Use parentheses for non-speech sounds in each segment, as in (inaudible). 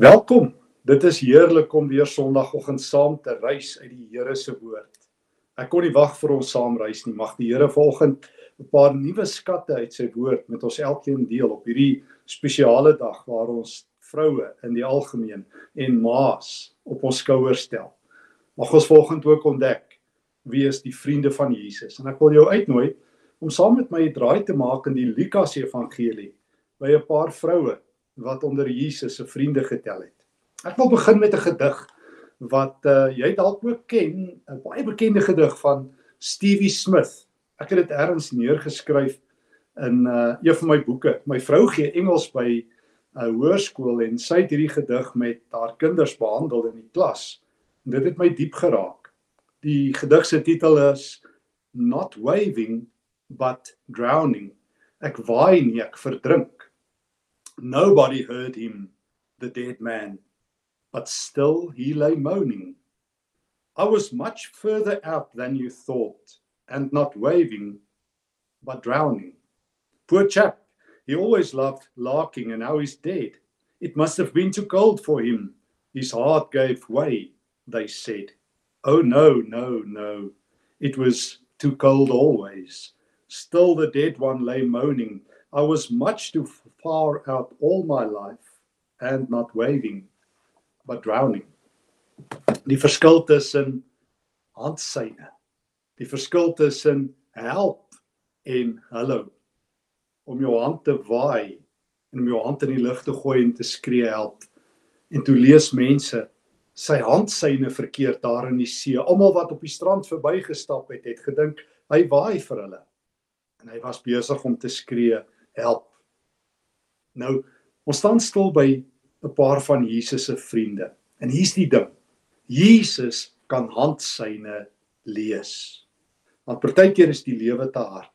Welkom. Dit is heerlik om weer Sondagoggend saam te reis uit die Here se woord. Ek kon nie wag vir ons saam reis nie. Mag die Here vanoggend 'n paar nuwe skatte uit sy woord met ons elkeen deel op hierdie spesiale dag waar ons vroue in die algemeen en maas op ons skouers stel. Mag ons vanoggend ook ontdek wie is die vriende van Jesus. En ek wil jou uitnooi om saam met my 'n draai te maak in die Lukas Evangelie by 'n paar vroue wat onder Jesus se vriende getel het. Ek wil begin met 'n gedig wat uh, jy dalk ook ken, 'n baie bekende gedig van Stevie Smith. Ek het dit ergens neergeskryf in uh, een van my boeke. My vrou gee Engels by 'n uh, hoërskool en sy het hierdie gedig met haar kinders behandel in die klas. En dit het my diep geraak. Die gedig se titel is Not waving but drowning. Ek waai nie, ek verdrink. Nobody heard him, the dead man, but still he lay moaning. I was much further out than you thought, and not waving, but drowning. Poor chap, he always loved larking, and now he's dead. It must have been too cold for him. His heart gave way, they said. Oh, no, no, no. It was too cold always. Still the dead one lay moaning. I was much too far out all my life and not waving but drowning. Die verskil tussen handsyne. Die verskil tussen help en hallo. Om jou hand te waai en om jou hand in die lug te gooi en te skree help. En toe lees mense sy handsyne verkeerd daar in die see. Almal wat op die strand verbygestap het, het gedink hy waai vir hulle. En hy was besig om te skree help. Nou, ons staan stil by 'n paar van Jesus se vriende. En hier's die ding. Jesus kan handsyne lees. Want partykeer is die lewe te hard.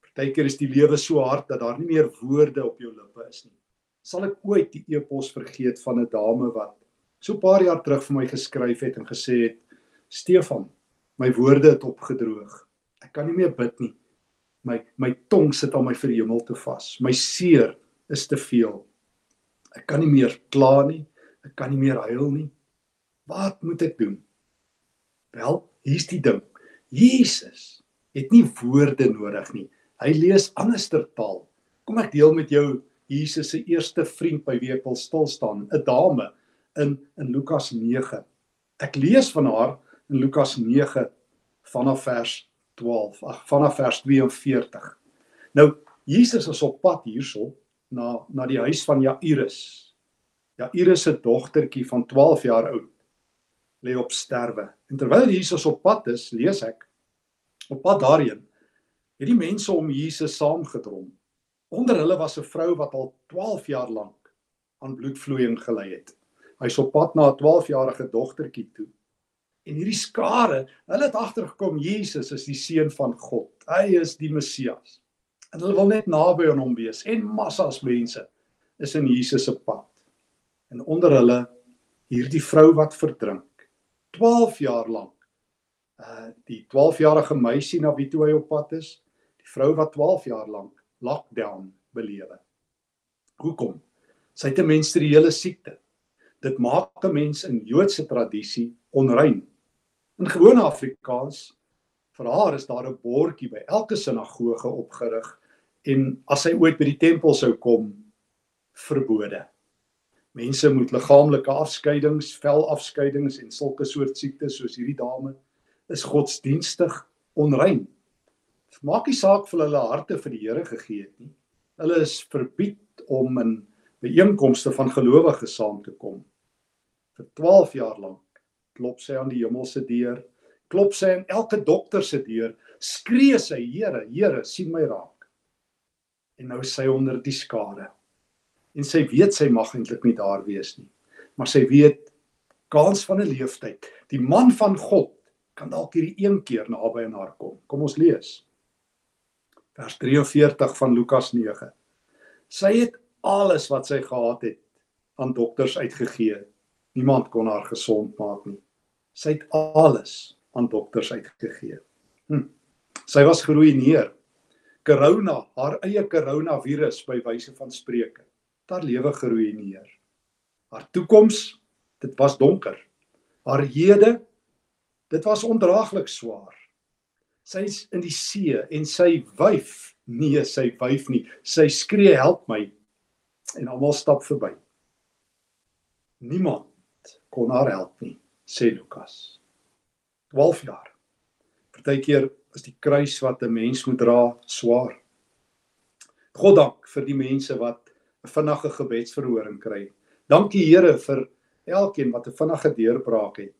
Partykeer is die lewe so hard dat daar nie meer woorde op jou lippe is nie. Sal ek ooit die epos vergeet van 'n dame wat so 'n paar jaar terug vir my geskryf het en gesê het: "Stefan, my woorde het opgedroog. Ek kan nie meer bid nie. My my tong sit al my vir die hemel te vas. My seer is te veel. Ek kan nie meer kla nie. Ek kan nie meer huil nie. Wat moet ek doen? Wel, hier's die ding. Jesus het nie woorde nodig nie. Hy lees anderster taal. Kom ek deel met jou Jesus se eerste vriend by wie ek wil stil staan, 'n dame in in Lukas 9. Ek lees van haar in Lukas 9 vanaf vers 12, ag vanaf vers 42. Nou Jesus is op pad hierso na na die huis van Jairus. Jairus se dogtertjie van 12 jaar oud lê op sterwe. En terwyl Jesus op pad is, lees ek op pad daarheen het die mense om Jesus saamgedrom. Onder hulle was 'n vrou wat al 12 jaar lank aan bloedvloeiing gely het. Hy's op pad na 'n 12-jarige dogtertjie toe. En hierdie skare, hulle het agtergekom Jesus is die seun van God. Hy is die Messias en hulle wil net naby aan hom wees en massas mense is in Jesus se pad. En onder hulle hierdie vrou wat verdrink 12 jaar lank. Uh die 12-jarige meisie na wie toe hy op pad is, die vrou wat 12 jaar lank lockdown belewe. Hoekom? Sy het 'n menstruele siekte. Dit maak 'n mens in Joodse tradisie onrein. In gewone Afrikaans vir haar is daar 'n bordjie by elke sinagoge opgerig en as sy ooit by die tempel sou kom verbode. Mense moet liggaamlike afskeidings, velafskeidings en sulke soort siektes soos hierdie dame is godsdienstig onrein. Dit maak nie saak vir hulle harte vir die Here gegee het nie. Hulle is verbied om in byeenkomste van gelowiges saam te kom. Vir 12 jaar lank klop sy aan die hemelse deur klop sy aan elke dokter se deur, skree sy: "Here, Here, sien my raak." En nou is sy onder die skare. En sy weet sy mag eintlik nie daar wees nie. Maar sy weet kans van 'n leeftyd. Die man van God kan dalk hierdie een keer naby aan haar kom. Kom ons lees. Vers 43 van Lukas 9. Sy het alles wat sy gehad het aan dokters uitgegee. Niemand kon haar gesond maak nie. Sy het alles aan dokters uitgegee. Hm. Sy was geruïneer. Corona, haar eie coronavirus by wyse van spreuke. Haar lewe geruïneer. Haar toekoms, dit was donker. Haar hede, dit was ondraaglik swaar. Sy's in die see en sy wyf, nee, sy wyf nie. Sy skree help my en almal stap verby. Niemand kon haar help nie, sê Lukas. 12 jaar. Partykeer is die kruis wat 'n mens moet dra swaar. God dank vir die mense wat 'n vinnige gebedsverhoring kry. Dankie Here vir elkeen wat 'n vinnige deurbraak het.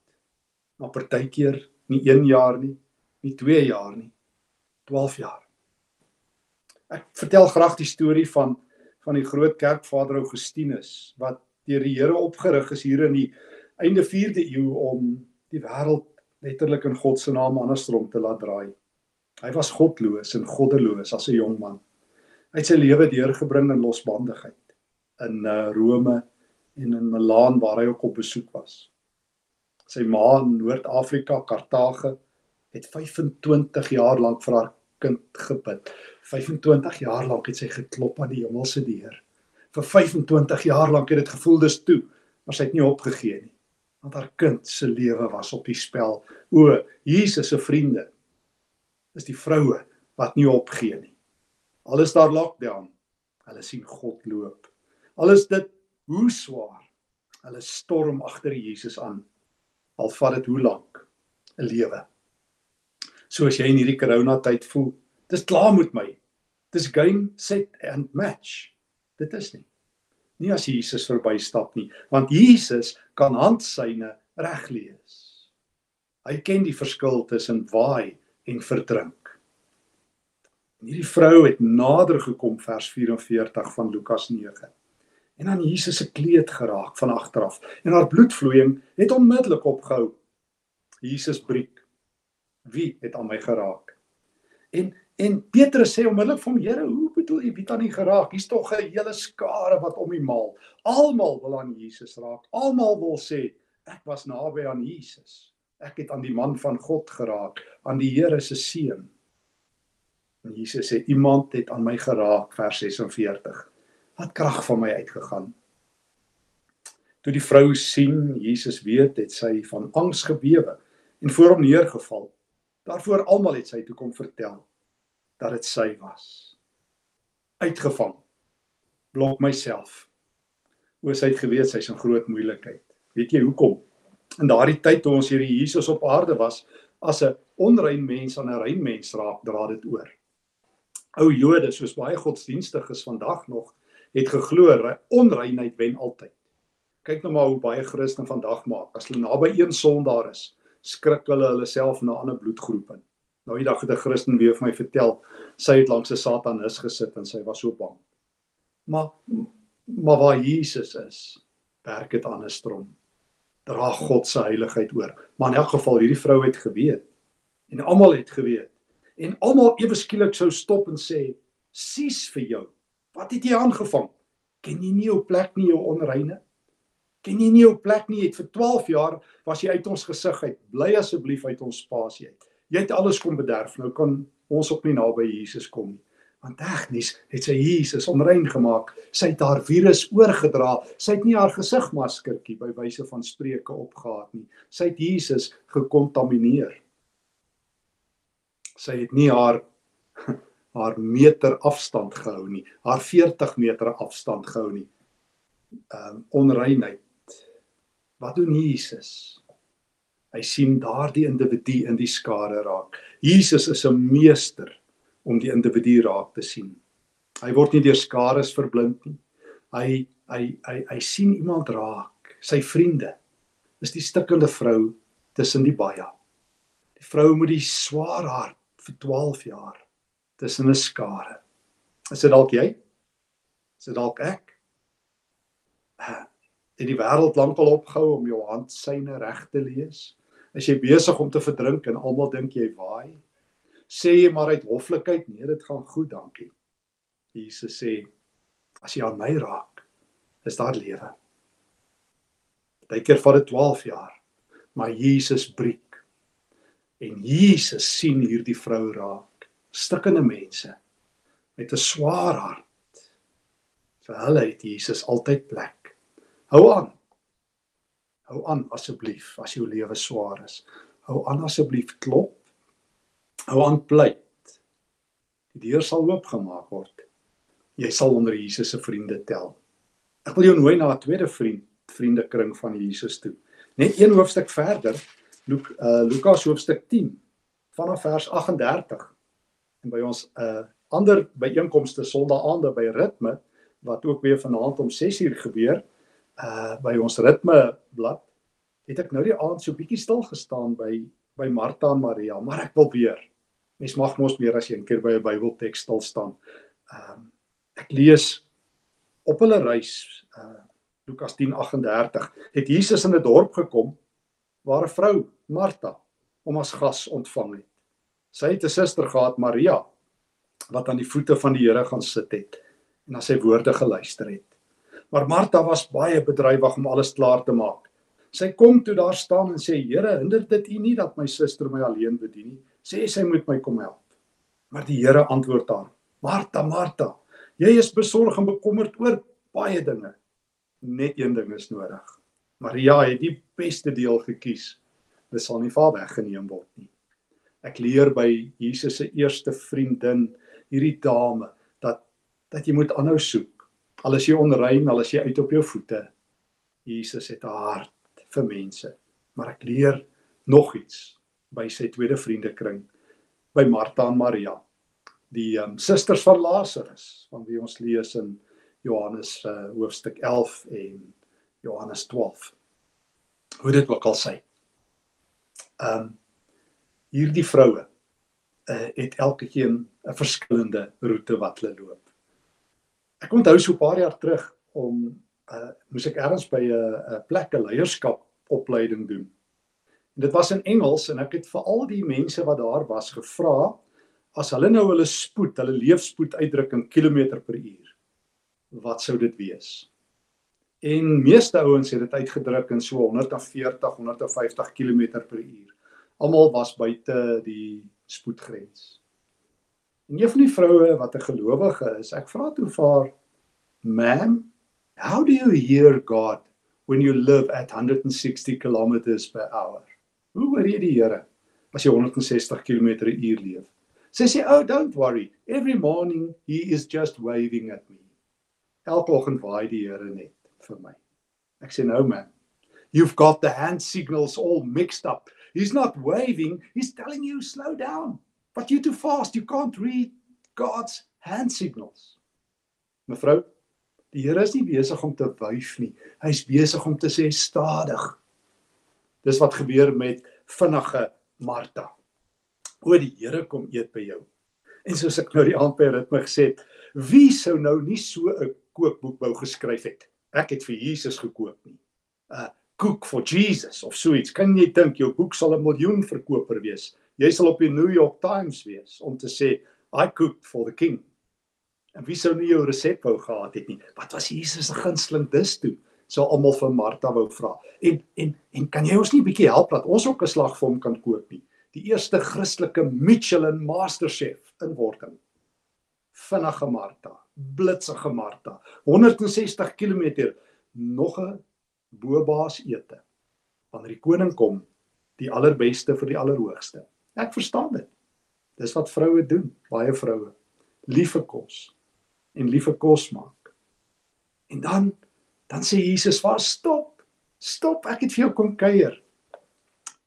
Maar partykeer nie 1 jaar nie, nie 2 jaar nie, 12 jaar. Ek vertel graag die storie van van die groot kerkvader Augustinus wat deur die Here opgerig is hier in die einde 4de eeu om die wêreld letterlik in God se naam andersom te laat draai. Hy was godloos en goddeloos as 'n jong man. Hy het sy lewe deurgebring in losbandigheid in uh, Rome en in Milaan waar hy ook op besoek was. Sy ma in Noord-Afrika, Kartage, het 25 jaar lank vir haar kind gebid. 25 jaar lank het sy geklop aan die hemelse deur vir 25 jaar lank het dit gevoel dis toe, maar sy het nie opgegee nie. Want haar kind se lewe was op die spel. O, Jesus se vriende is die vroue wat nie opgee nie. Al is daar lockdown, hulle sien God loop. Al is dit hoe swaar, hulle storm agter Jesus aan. Al vat dit hoe lank, 'n lewe. Soos jy in hierdie corona tyd voel, dis klaar met my. Dis game set and match. Dit is nie. Nie as Jesus verbystap nie, want Jesus kan handsyne reg lees. Hy ken die verskil tussen waai en verdrink. En hierdie vrou het nader gekom vers 44 van Lukas 9 en aan Jesus se kleed geraak van agteraf en haar bloedvloeiing het onmiddellik opgehou. Jesus breek. Wie het aan my geraak? En En Petrus sê onmiddellik vir hom: "Here, hoe bedoel jy wie het aan nie geraak? Hier's tog 'n hele skare wat om die maal. Almal wil aan Jesus raak. Almal wil sê ek was naby aan Jesus. Ek het aan die man van God geraak, aan die Here se seun." En Jesus sê: "Iemand het aan my geraak," vers 46. Wat krag van my uitgegaan. Toe die vrou sien Jesus weet, het sy van angs gebewe en voor hom neergeval. Daarvoor almal het sy toe kom vertel dat dit sy was. Uitgevang. Blok myself. Oor sy het geweet sy's in groot moeilikheid. Weet jy hoekom? In daardie tyd toe ons Here Jesus op aarde was, as 'n onrein mens aan 'n rein mens raak, dra dit oor. Ou Jode, soos baie godsdienstiges vandag nog, het geglo onreinheid wen altyd. Kyk nou maar hoe baie Christene vandag maak. As hulle naby een sondaar is, skrik hulle hulle self na ander bloedgroep in. Nou die dag het 'n Christen weer vir my vertel sy het langs 'n Satanis gesit en sy was so bang. Maar maar waar Jesus is, werk dit andersom. Dra God se heiligheid oor. Maar in elk geval hierdie vrou het geweet en almal het geweet en almal ewe skielik sou stop en sê: "Sies vir jou. Wat het jy aangevang? Ken jy nie jou plek nie, jou onreine? Ken jy nie jou plek nie? Jy het vir 12 jaar was jy uit ons gesig uit. Bly asseblief uit ons spasie uit." Jy het alles kom bederf. Nou kan ons op nie naby Jesus kom nie. Want tegnies het sy Jesus onrein gemaak. Sy het haar virus oorgedra. Sy het nie haar gesigmaskertjie by wyse van spreuke opgehad nie. Sy het Jesus gekontamineer. Sy het nie haar (laughs) haar meter afstand gehou nie. Haar 40 meter afstand gehou nie. Ehm um, onreinheid. Wat doen Jesus? Hy sien daardie individu in die skare raak. Jesus is 'n meester om die individu raak te sien. Hy word nie deur skares verblind nie. Hy hy hy hy sien iemand raak. Sy vriende is die stikkende vrou tussen die baie. Die vrou met die swaar hart vir 12 jaar tussen 'n skare. Is dit dalk jy? Is dit dalk ek? Het die wêreld lankal opgehou om jou handsyne reg te lees? As jy besig om te verdrink en almal dink jy waai, sê jy maar uit hoflikheid, nee, dit gaan goed, dankie. Jesus sê, as jy aan my raak, is daar lewe. Partykeer vat dit 12 jaar, maar Jesus breek. En Jesus sien hierdie vrou raak, stikkende mense met 'n swaar hart. Vir hulle het Jesus altyd plek. Hou aan, Hou aan asseblief as jou lewe swaar is. Hou aan asseblief klop. Hou aan pleit. Die deur sal oopgemaak word. Jy sal onder Jesus se vriende tel. Ek wil jou nooi na 'n tweede vriend vriendekring van Jesus toe. Net een hoofstuk verder, Luk, uh, Lukas hoofstuk 10 vanaf vers 38. En by ons uh ander byeenkomste Sondag aande by Ritme wat ook weer vanaand om 6uur gebeur, uh by ons ritme blad het ek nou die aand so bietjie stil gestaan by by Martha en Maria, maar ek wil weer. Mens mag mos meer as een keer by 'n Bybelteks stil staan. Ehm um, ek lees op hulle reis uh Lukas 10:38 het Jesus in 'n dorp gekom waar 'n vrou, Martha, hom as gas ontvang het. Sy het 'n suster gehad, Maria, wat aan die voete van die Here gaan sit het en na sy woorde geluister het. Maar Martha was baie bedrywig om alles klaar te maak. Sy kom toe daar staan en sê: "Here, hinder dit U nie dat my suster my alleen bedien nie. Sê sy moet my kom help." Maar die Here antwoord haar: "Martha, Martha, jy is besorg en bekommerd oor baie dinge. Net een ding is nodig. Maria het die beste deel gekies. Dit sal nie vaar weggeneem word nie." Ek leer by Jesus se eerste vriendin, hierdie dame, dat dat jy moet aanhou soek al is jy onrein, al is jy uit op jou voete. Jesus het 'n hart vir mense. Maar ek leer nog iets by sy tweede vriendekring by Martha en Maria. Die um, susters van Lazarus, van wie ons lees in Johannes uh, hoofstuk 11 en Johannes 12. Hoe dit ook al sê. Ehm um, hierdie vroue uh, het elkeen 'n verskillende roete wat hulle loop. Ek onthou so 'n paar jaar terug om uh moes ek ergens by 'n 'n plek 'n leierskap opleiding doen. En dit was in Engels en ek het vir al die mense wat daar was gevra as hulle nou hulle spoed, hulle leefspoed uitdruk in kilometer per uur. Wat sou dit wees? En meeste ouens het dit uitgedruk in so 140, 150 km per uur. Almal was buite die spoedgrens. En een van die vroue wat 'n gelowige is, ek vra toe vir haar, "Ma'am, how do you hear God when you live at 160 kilometers per hour?" Hoe hoor jy die Here as jy 160 km/h leef? Sy sê, "Oh, don't worry. Every morning he is just waving at me." Elke oggend waai die Here net vir my. Ek sê, "No, man. You've got the hand signals all mixed up. He's not waving, he's telling you slow down." But you're too fast. You can't read God's hand signals. Mevrou, die Here is nie besig om te wyf nie. Hy's besig om te sê stadig. Dis wat gebeur met vinnige Martha. O die Here kom eet by jou. En soos ek nou die aand by ritme gesê het, wie sou nou nie so 'n kookboek wou geskryf het? Ek het vir Jesus gekook nie. 'n Cook for Jesus of so iets. Kan jy dink jou boek sal 'n miljoen verkoper wees? Jy sal op die New York Times wees om te sê I cooked for the king. En wie sou nie jou resep wou gehad het nie? Wat was Jesus se gunsteling dis toe? Sou almal vir Martha wou vra. En en en kan jy ons nie 'n bietjie help dat ons ook 'n slag vir hom kan koop nie? Die eerste Christelike Michelin masterchef in wording. Vinnige Martha, blitsige Martha. 160 km nog 'n bobaas ete. Wanneer die koning kom, die allerbeste vir die allerhoogste. Ek verstaan dit. Dis wat vroue doen, baie vroue. Liefe kos en liefe kos maak. En dan dan sê Jesus: "Waar stop? Stop, ek het vir jou kom kuier."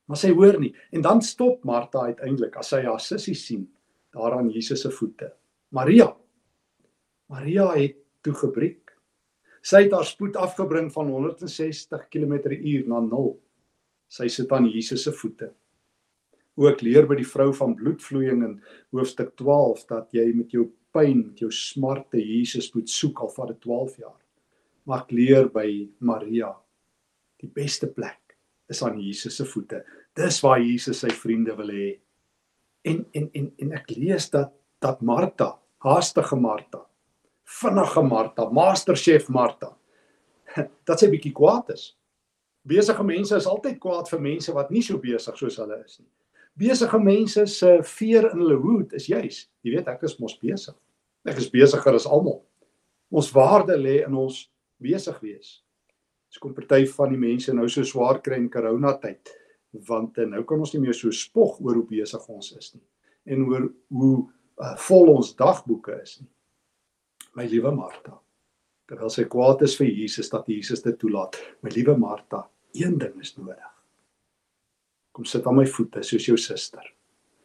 Maar sy hoor nie. En dan stop Martha uiteindelik as sy haar sussie sien daar aan Jesus se voete. Maria. Maria het toe gebreek. Sy het haar spoed afgebring van 160 km/h na 0. Sy sit aan Jesus se voete ook leer by die vrou van bloedvloeiing in hoofstuk 12 dat jy met jou pyn, met jou smarte Jesus moet soek al vir 12 jaar. Maar ek leer by Maria die beste plek is aan Jesus se voete. Dis waar Jesus sy vriende wil hê. En en en en ek lees dat dat Martha, haastige Martha, vinnige Martha, masterchef Martha, (laughs) dat sy bietjie kwaad is. Besige mense is altyd kwaad vir mense wat nie so besig soos hulle is nie besige mense se veer in hulle hoed is juis, jy weet ek is mos besig. Ek is besigger as almal. Ons waarde lê in ons besig wees. Dis kom party van die mense nou so swaar kry in corona tyd want uh, nou kan ons nie meer so spog oor hoe besig ons is nie en oor hoe uh, vol ons dagboeke is nie. My liewe Martha, terwyl sy kwaad is vir Jesus dat Jesus dit toelaat, my liewe Martha, een ding is nodig. Kom sit aan my voete soos jou suster.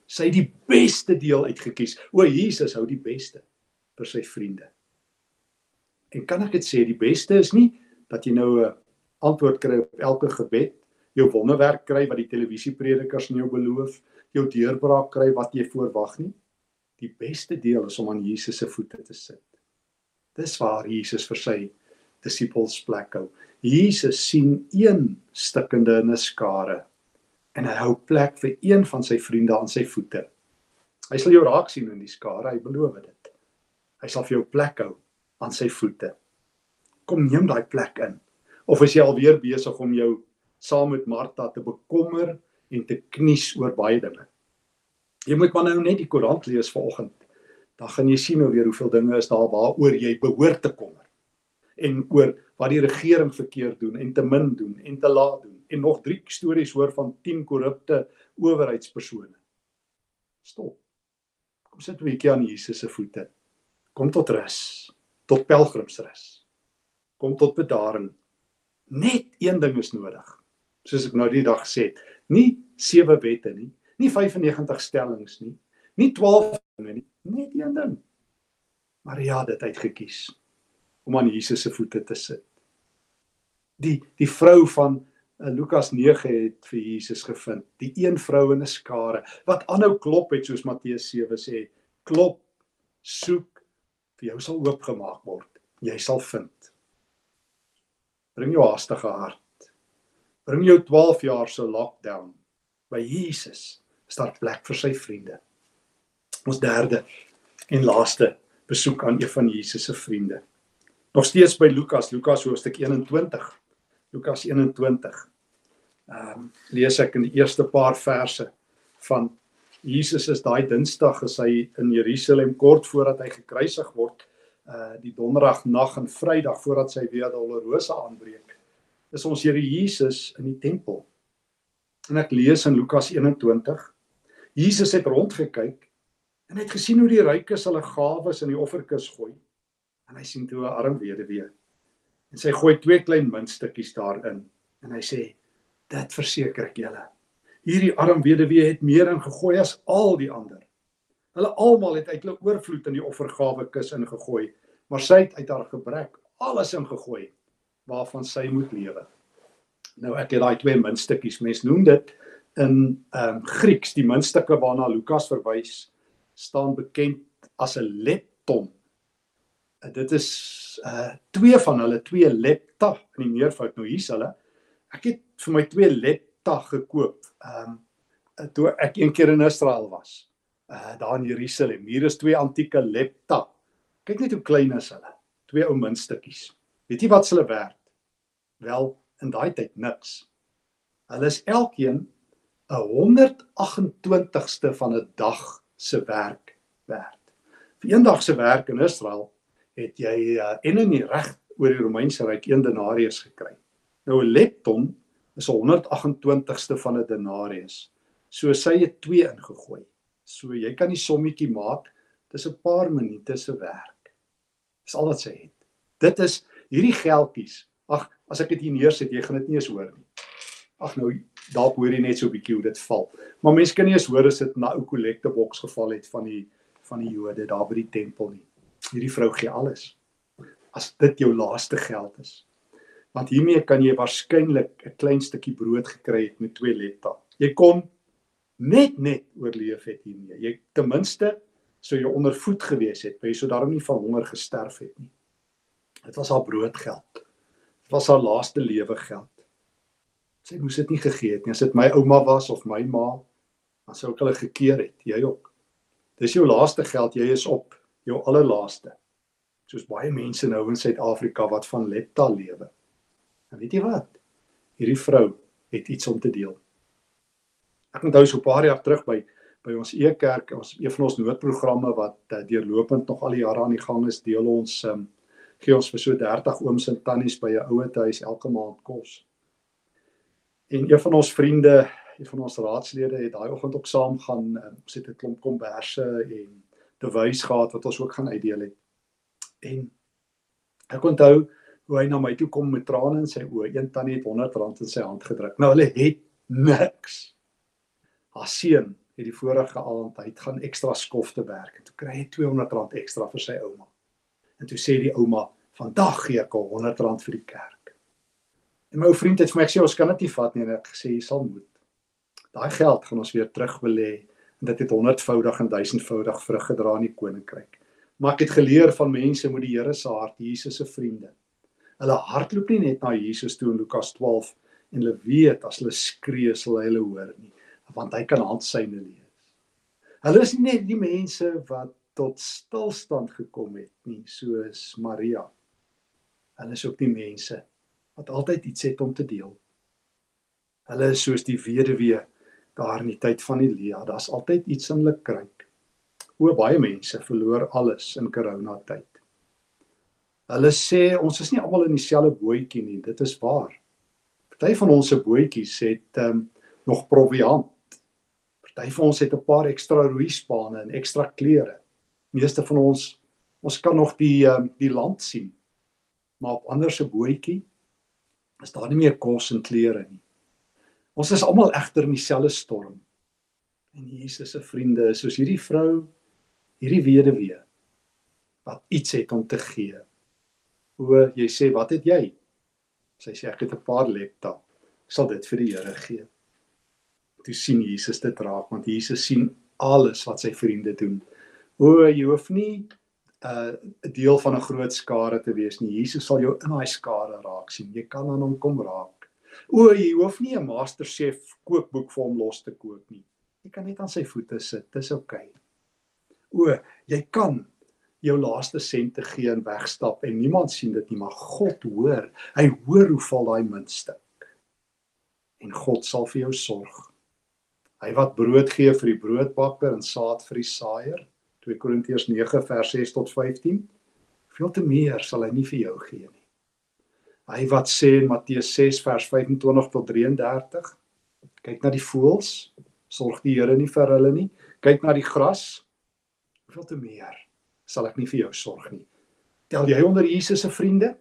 Sy het die beste deel uitgekies. O Jesus hou die beste vir sy vriende. En kan ek dit sê die beste is nie dat jy nou 'n antwoord kry op elke gebed, jou wonderwerk kry wat die televisiepredikers in jou beloof, jou deurbraak kry wat jy voorwag nie. Die beste deel is om aan Jesus se voete te sit. Dis waar Jesus vir sy disippels plek hou. Jesus sien een stikkende in 'n skare en hy hou plek vir een van sy vriende aan sy voete. Hy sal jou raak sien in die skare, hy beloof dit. Hy sal vir jou plek hou aan sy voete. Kom neem daai plek in. Of is jy alweer besig om jou saam met Martha te bekommer en te knies oor baie dinge? Jy moet maar nou net die koerant lees vanoggend. Dan gaan jy sien hoe weer hoeveel dinge is daar waaroor jy behoort te kommer. En oor wat die regering verkeerd doen en te min doen en te laat doen en nog drie stories hoor van 10 korrupte owerheidspersone. Stop. Kom sit 'n bietjie aan Jesus se voete. Kom tot rus, tot pelgrimsrus. Kom tot bedaring. Net een ding is nodig. Soos ek nou die dag gesê het, nie sewe wette nie, nie 95 stellings nie, nie 12 dinge nie, net een ding. Maria het dit uitgekies om aan Jesus se voete te sit. Die die vrou van Lukas 9 het vir Jesus gevind, die een vrou in 'n skare wat aanhou klop het soos Matteus 7 sê, klop, soek, vir jou sal oopgemaak word. Jy sal vind. Bring jou haastige hart. Bring jou 12 jaar se lockdown by Jesus. Is daar plek vir sy vriende? Ons derde en laaste besoek aan een van Jesus se vriende. Nog steeds by Lukas, Lukas hoofstuk 21. Lukas 21. Ehm um, lees ek in die eerste paar verse van Jesus is daai Dinsdag as hy in Jerusalem kort voordat hy gekruisig word, uh die donderdag nag en Vrydag voordat sy weer dolorose aanbreek. Is ons Here Jesus in die tempel. En ek lees in Lukas 21. Jesus het rondgekyk en het gesien hoe die rykes hulle gawes in die offerkis gooi en hy sien toe 'n arm weduwee en sy gooi twee klein muntstukkies daarin en hy sê dit verseker ek julle. Hierdie arm weduwee het meer ingegooi as al die ander. Hulle almal het uit hulle oorvloed in die offergawe kus ingegooi maar sy het uit haar gebrek alles ingegooi waarvan sy moet lewe. Nou ek het daai twee muntstukkies mens noem dit in ehm um, Grieks. Die muntstukke waarna Lukas verwys staan bekend as 'n lepton. Dit is uh twee van hulle twee lepta in die meervoud. Nou hier's hulle. Ek het vir my twee lepta gekoop. Um toe ek een keer in Israel was uh daar in Jerusalem. Hier is twee antieke lepta kyk net hoe klein is hulle. Twee ou muntstukkies. Weet jy wat hulle werd? Wel in daai tyd niks. Hulle is elkeen 'n 128ste van 'n dag se werk werd. Vir een dag se werk in Israel het jy uh, en in die reg oor die Romeinse ryk 1 denarius gekry. Nou 'n lepton is 'n 128ste van 'n denarius. So sy het 2 ingegooi. So jy kan die sommetjie maak. Dis 'n paar minute se werk. Dis al wat sy het. Dit is hierdie geldjies. Ag, as ek dit hier neersit, jy gaan dit nie eens hoor nie. Ag nou, dalk hoor jy net so 'n bietjie hoe dit val. Maar mense kan nie eens hoor as dit na 'n kollekte boks geval het van die van die Jode daar by die tempel nie hierdie vrou gee alles. As dit jou laaste geld is. Want hiermee kan jy waarskynlik 'n klein stukkie brood gekry het met twee letta. Jy kon net net oorleef het hiermee. Jy ten minste sou jy onder voet gewees het, jy sou daarom nie van honger gesterf het nie. Dit was haar broodgeld. Dit was haar laaste lewe geld. Sy moes dit nie gegee het nie. As dit my ouma was of my ma, dan sou ek hulle gekeer het, jy ook. Dis jou laaste geld, jy is op jou allerlaaste. Soos baie mense nou in Suid-Afrika wat van lepta lewe. En weet jy wat? Hierdie vrou het iets om te deel. Ek onthou so 'n paar jaar terug by by ons e-kerk, ons een van ons noodprogramme wat uh, deurlopend nog al die jare aan die gang is, deel ons um, gee ons vir so 30 ooms en tannies by 'n ouete huis elke maand kos. En een van ons vriende, een van ons raadslede het daai oggend ook saam gaan, um, ons het 'n klomp komberse en bewys gehad wat ons ook gaan uitdeel het. En ek onthou hoe hy na my toe kom met trane in sy oë. Een tannie het R100 in sy hand gedruk. Nou hulle het niks. Haar seun het die vorige aand hy gaan ekstra skof te werk en toe kry hy R200 ekstra vir sy ouma. En toe sê die ouma, "Vandag gee ek al R100 vir die kerk." En my ou vriend het vir my gesê, "Ons kan dit nie vat nie." En ek gesê, "Jy sal moet. Daai geld gaan ons weer terug belê en dit het honderdvoudig en duisendvoudig vrug gedra in die koninkryk." Maar ek het geleer van mense met die Here se hart, Jesus se vriende. Hulle hardloop nie net na Jesus toe in Lukas 12 en hulle weet as hulle skree sal hy hulle hoor nie want hy kan handsyne lees. Hulle is nie net die mense wat tot stilstand gekom het nie, soos Maria. Hulle is ook die mense wat altyd iets het om te deel. Hulle is soos die weduwee daar in die tyd van Elia, daar's altyd iets in hulle kruik. O baie mense verloor alles in corona tyd. Hulle sê ons is nie almal in dieselfde bootjie nie, dit is waar. Party van ons se bootjies het um, nog proviant Party van ons het 'n paar ekstra roeispane en ekstra klere. Meeste van ons ons kan nog die um, die land sien. Maar op ander se bootjie is daar nie meer kos en klere nie. Ons is almal egter in dieselfde storm. En Jesus se vriende is soos hierdie vrou, hierdie weduwee wat iets het om te gee. O, jy sê, wat het jy? Sy sê ek het 'n paar lepta. Ek sal dit vir die Here gee toe sien Jesus dit raak want Jesus sien alles wat sy vriende doen. O, jy hoef nie uh, 'n uh, deel van 'n groot skare te wees nie. Jesus sal jou in daai skare raak sien. Jy kan aan hom kom raak. O, jy hoef nie 'n masterchef kookboek vir hom los te koop nie. Jy kan net aan sy voete sit. Dis oukei. Okay. O, jy kan jou laaste sente gee en wegstap en niemand sien dit nie, maar God hoor. Hy hoor hoe val daai muntstuk. En God sal vir jou sorg. Hy wat brood gee vir die broodbakker en saad vir die saaier. 2 Korintiërs 9 vers 6 tot 15. Veel te meer sal hy nie vir jou gee nie. Hy wat sê in Matteus 6 vers 25 tot 33. Kyk na die voëls, sorg die Here nie vir hulle nie. Kyk na die gras. Veel te meer sal ek nie vir jou sorg nie. Tel jy onder Jesus se vriende?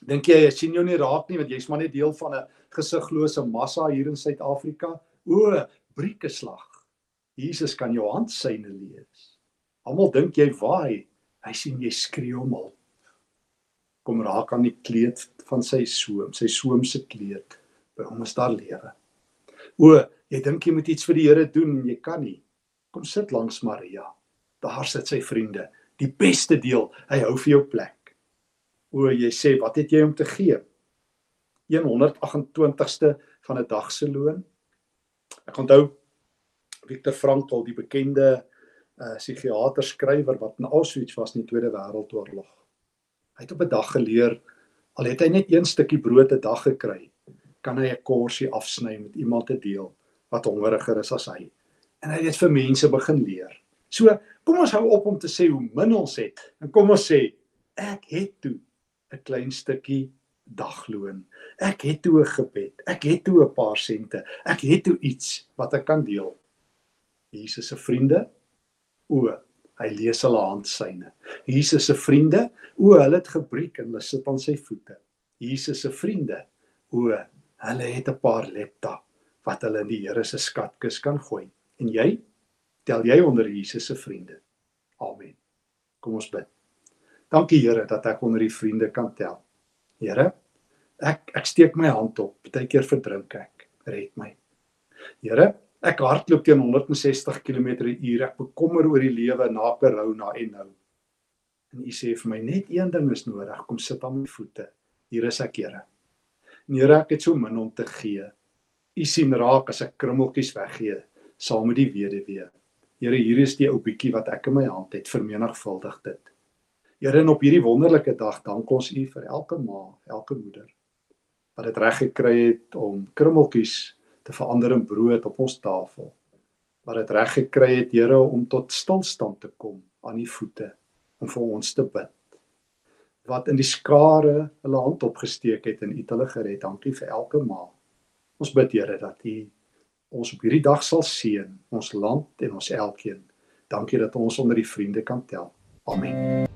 Dink jy hy sien jou nie raak nie want jy's maar net deel van 'n gesiglose massa hier in Suid-Afrika? O, briekeslag. Jesus kan jou handsyne lees. Almal dink jy waai, hy sien jy skree hom al. Kom raak aan die kleed van sy soem, sy soem se kleed. By hom is daar lewe. O, jy dink jy moet iets vir die Here doen en jy kan nie. Kom sit langs Maria. Daar sit sy vriende. Die beste deel, hy hou vir jou plek. O, jy sê, wat het jy om te gee? 128ste van 'n dag se loon. Ek onthou Viktor Frankl, die bekende uh psigiater skrywer wat in Auschwitz was in die Tweede Wêreldoorlog. Hy het op 'n dag geleer al het hy net een stukkie brood 'n dag gekry, kan hy 'n korsie afsny met iemand te deel wat hongeriger is as hy. En hy het dit vir mense begin leer. So, kom ons hou op om te sê hoe min ons het en kom ons sê ek het toe 'n klein stukkie dagloon. Ek het toe 'n gebed. Ek het toe 'n paar sente. Ek het toe iets wat ek kan deel. Jesus se vriende, o, hy lees hulle handsyne. Jesus se vriende, o, hulle het gebreek en hulle sit aan sy voete. Jesus se vriende, o, hulle het 'n paar lepta wat hulle in die Here se skatkis kan gooi. En jy, tel jy onder Jesus se vriende. Amen. Kom ons bid. Dankie Here dat ek onder die vriende kan tel. Here, ek ek steek my hand op. Partykeer verdrink ek. Red my. Here, ek hardloop teen 160 km/h. Ek bekommer oor die lewe na corona en nou. En U sê vir my net een ding is nodig. Kom sit aan my voete. Hier is ek, Here. En Here, ek het so min om te gee. U sien raak as ek krummeltjies weggee saam met die weduwee. Here, hier is die ou bietjie wat ek in my hand het. Vermenigvuldig dit. Here, en op hierdie wonderlike dag dank ons U vir elke ma, elke moeder wat dit reg gekry het om krummeltjies te verander in brood op ons tafel. Wat dit reg gekry het, Here, om tot stilstand te kom aan U voete om vir ons te bid. wat in die skare hulle hand opgesteek het en U het hulle gered. Dankie vir elke ma. Ons bid Here dat U ons op hierdie dag sal seën, ons land en ons elkeen. Dankie dat ons onder die vriende kan tel. Amen.